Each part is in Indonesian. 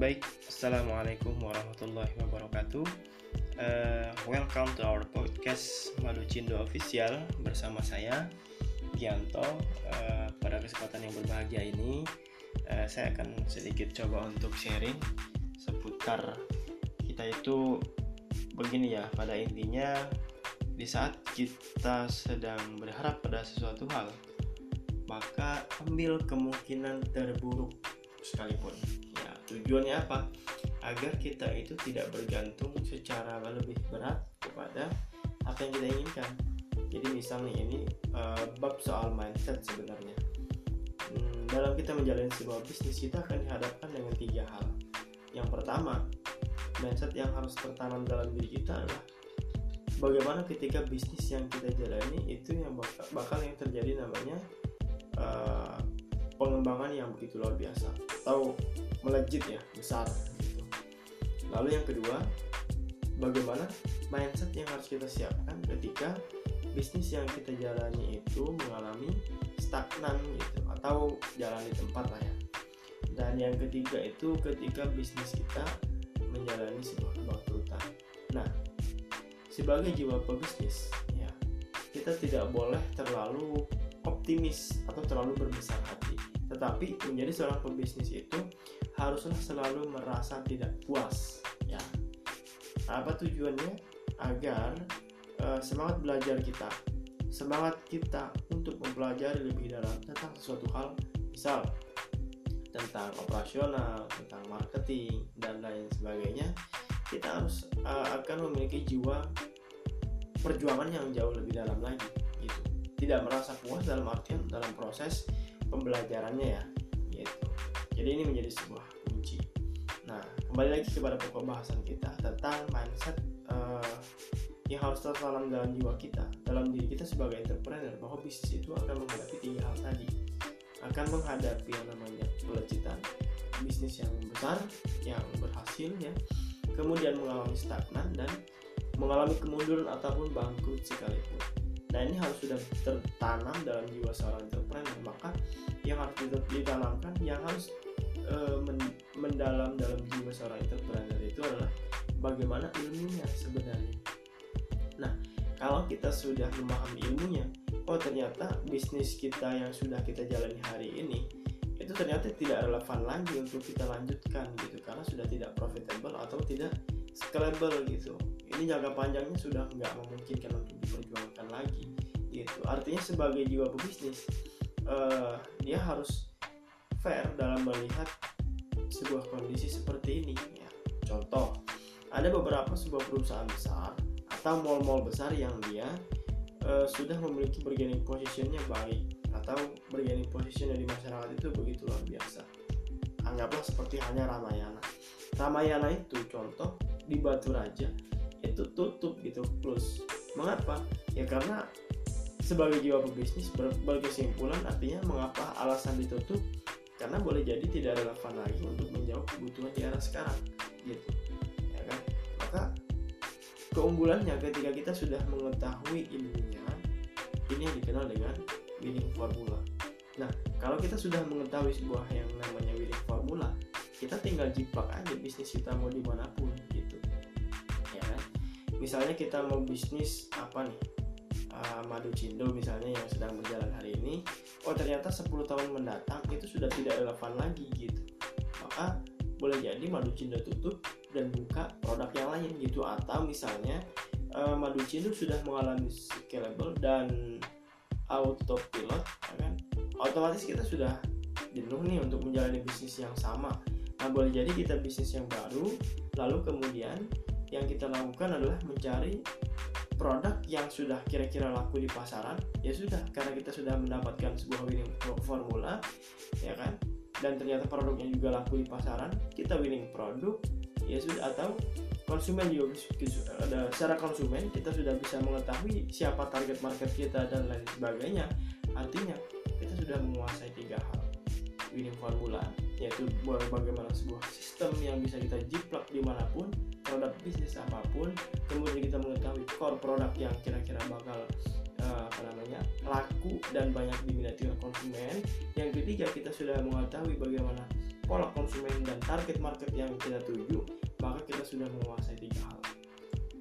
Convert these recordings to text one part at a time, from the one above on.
Baik, Assalamualaikum warahmatullahi wabarakatuh. Uh, Welcome to our podcast Malucindo Official Bersama saya, Gianto. Uh, Pada kesempatan yang berbahagia ini uh, Saya akan sedikit coba untuk sharing Seputar kita itu begini ya Pada intinya di saat kita sedang berharap pada sesuatu hal maka ambil kemungkinan terburuk sekalipun tujuannya apa? Agar kita itu tidak bergantung secara lebih berat kepada apa yang kita inginkan. Jadi misalnya ini uh, bab soal mindset sebenarnya. Hmm, dalam kita menjalani sebuah bisnis kita akan dihadapkan dengan tiga hal. Yang pertama mindset yang harus tertanam dalam diri kita adalah bagaimana ketika bisnis yang kita jalani itu yang bakal, bakal yang terjadi namanya uh, pengembangan yang begitu luar biasa. Atau melejit ya besar gitu. lalu yang kedua bagaimana mindset yang harus kita siapkan ketika bisnis yang kita jalani itu mengalami stagnan gitu atau jalan di tempat lah ya. Dan yang ketiga itu ketika bisnis kita menjalani sebuah kebangkrutan. Nah sebagai jiwa pebisnis ya kita tidak boleh terlalu optimis atau terlalu berbesar hati tetapi menjadi seorang pebisnis itu haruslah selalu merasa tidak puas ya. Apa tujuannya? Agar uh, semangat belajar kita semangat kita untuk mempelajari lebih dalam tentang sesuatu hal misal tentang operasional tentang marketing dan lain sebagainya kita harus uh, akan memiliki jiwa perjuangan yang jauh lebih dalam lagi gitu. Tidak merasa puas dalam artian dalam proses pembelajarannya ya gitu. Jadi ini menjadi sebuah kunci. Nah kembali lagi kepada pokok bahasan kita tentang mindset uh, yang harus tertanam dalam jiwa kita dalam diri kita sebagai entrepreneur bahwa bisnis itu akan menghadapi tiga hal tadi. Akan menghadapi yang namanya pelecitan bisnis yang besar yang berhasil ya. Kemudian mengalami stagnan dan mengalami kemunduran ataupun bangkrut sekalipun. Nah ini harus sudah tertanam dalam jiwa seorang entrepreneur. Maka yang harus ditanamkan, yang harus e, mendalam dalam jiwa seorang entrepreneur itu adalah bagaimana ilmunya sebenarnya. Nah kalau kita sudah memahami ilmunya, oh ternyata bisnis kita yang sudah kita jalani hari ini itu ternyata tidak relevan lagi untuk kita lanjutkan gitu karena sudah tidak profitable atau tidak scalable gitu ini jangka panjangnya sudah nggak memungkinkan untuk diperjuangkan lagi gitu. Artinya sebagai jiwa pebisnis uh, dia harus fair dalam melihat sebuah kondisi seperti ini ya. Contoh ada beberapa sebuah perusahaan besar atau mall-mall besar yang dia uh, sudah memiliki bargaining positionnya baik atau bargaining position di masyarakat itu begitu luar biasa. Anggaplah seperti hanya Ramayana. Ramayana itu contoh di Batu Raja itu tutup gitu plus. Mengapa? Ya karena sebagai jiwa pebisnis ber berkesimpulan artinya mengapa alasan ditutup? Karena boleh jadi tidak relevan lagi untuk menjawab kebutuhan di era sekarang gitu. Ya kan? Maka keunggulannya ketika kita sudah mengetahui ilmunya ini yang dikenal dengan winning formula. Nah kalau kita sudah mengetahui sebuah yang namanya winning formula kita tinggal jiplak aja bisnis kita mau di mana pun misalnya kita mau bisnis apa nih? Uh, madu cindo misalnya yang sedang berjalan hari ini. Oh ternyata 10 tahun mendatang itu sudah tidak relevan lagi gitu. Maka boleh jadi madu cindo tutup dan buka produk yang lain gitu. Atau misalnya uh, madu cindo sudah mengalami scalable dan autopilot ya kan? Otomatis kita sudah jenuh nih untuk menjalani bisnis yang sama. Nah boleh jadi kita bisnis yang baru lalu kemudian yang kita lakukan adalah mencari produk yang sudah kira-kira laku di pasaran. Ya sudah karena kita sudah mendapatkan sebuah winning formula ya kan? Dan ternyata produknya juga laku di pasaran kita winning produk ya sudah atau konsumen juga secara konsumen kita sudah bisa mengetahui siapa target market kita dan lain sebagainya. Artinya kita sudah menguasai tiga hal winning formula yaitu bagaimana sebuah sistem yang bisa kita jiplak di mana pun produk bisnis apa pun kemudian kita mengetahui core produk yang kira-kira bakal uh, apa namanya laku dan banyak diminati oleh konsumen. Yang ketiga kita sudah mengetahui bagaimana pola konsumen dan target market yang kita tuju maka kita sudah menguasai tiga hal.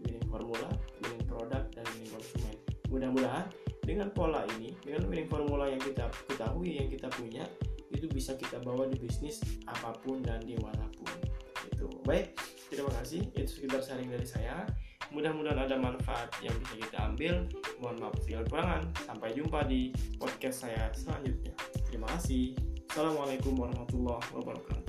Winning formula winning product dan winning konsumen. Mudah-mudahan dengan pola ini dengan winning formula yang kita ketahui yang kita punya itu bisa kita bawa di bisnis apa pun dan di mana pun. Itu baik terima kasih. Itu sekitar sharing dari saya. Mudah-mudahan ada manfaat yang bisa kita ambil. Mohon maaf segala kekurangan. Sampai jumpa di podcast saya selanjutnya. Terima kasih. Assalamualaikum warahmatullahi wabarakatuh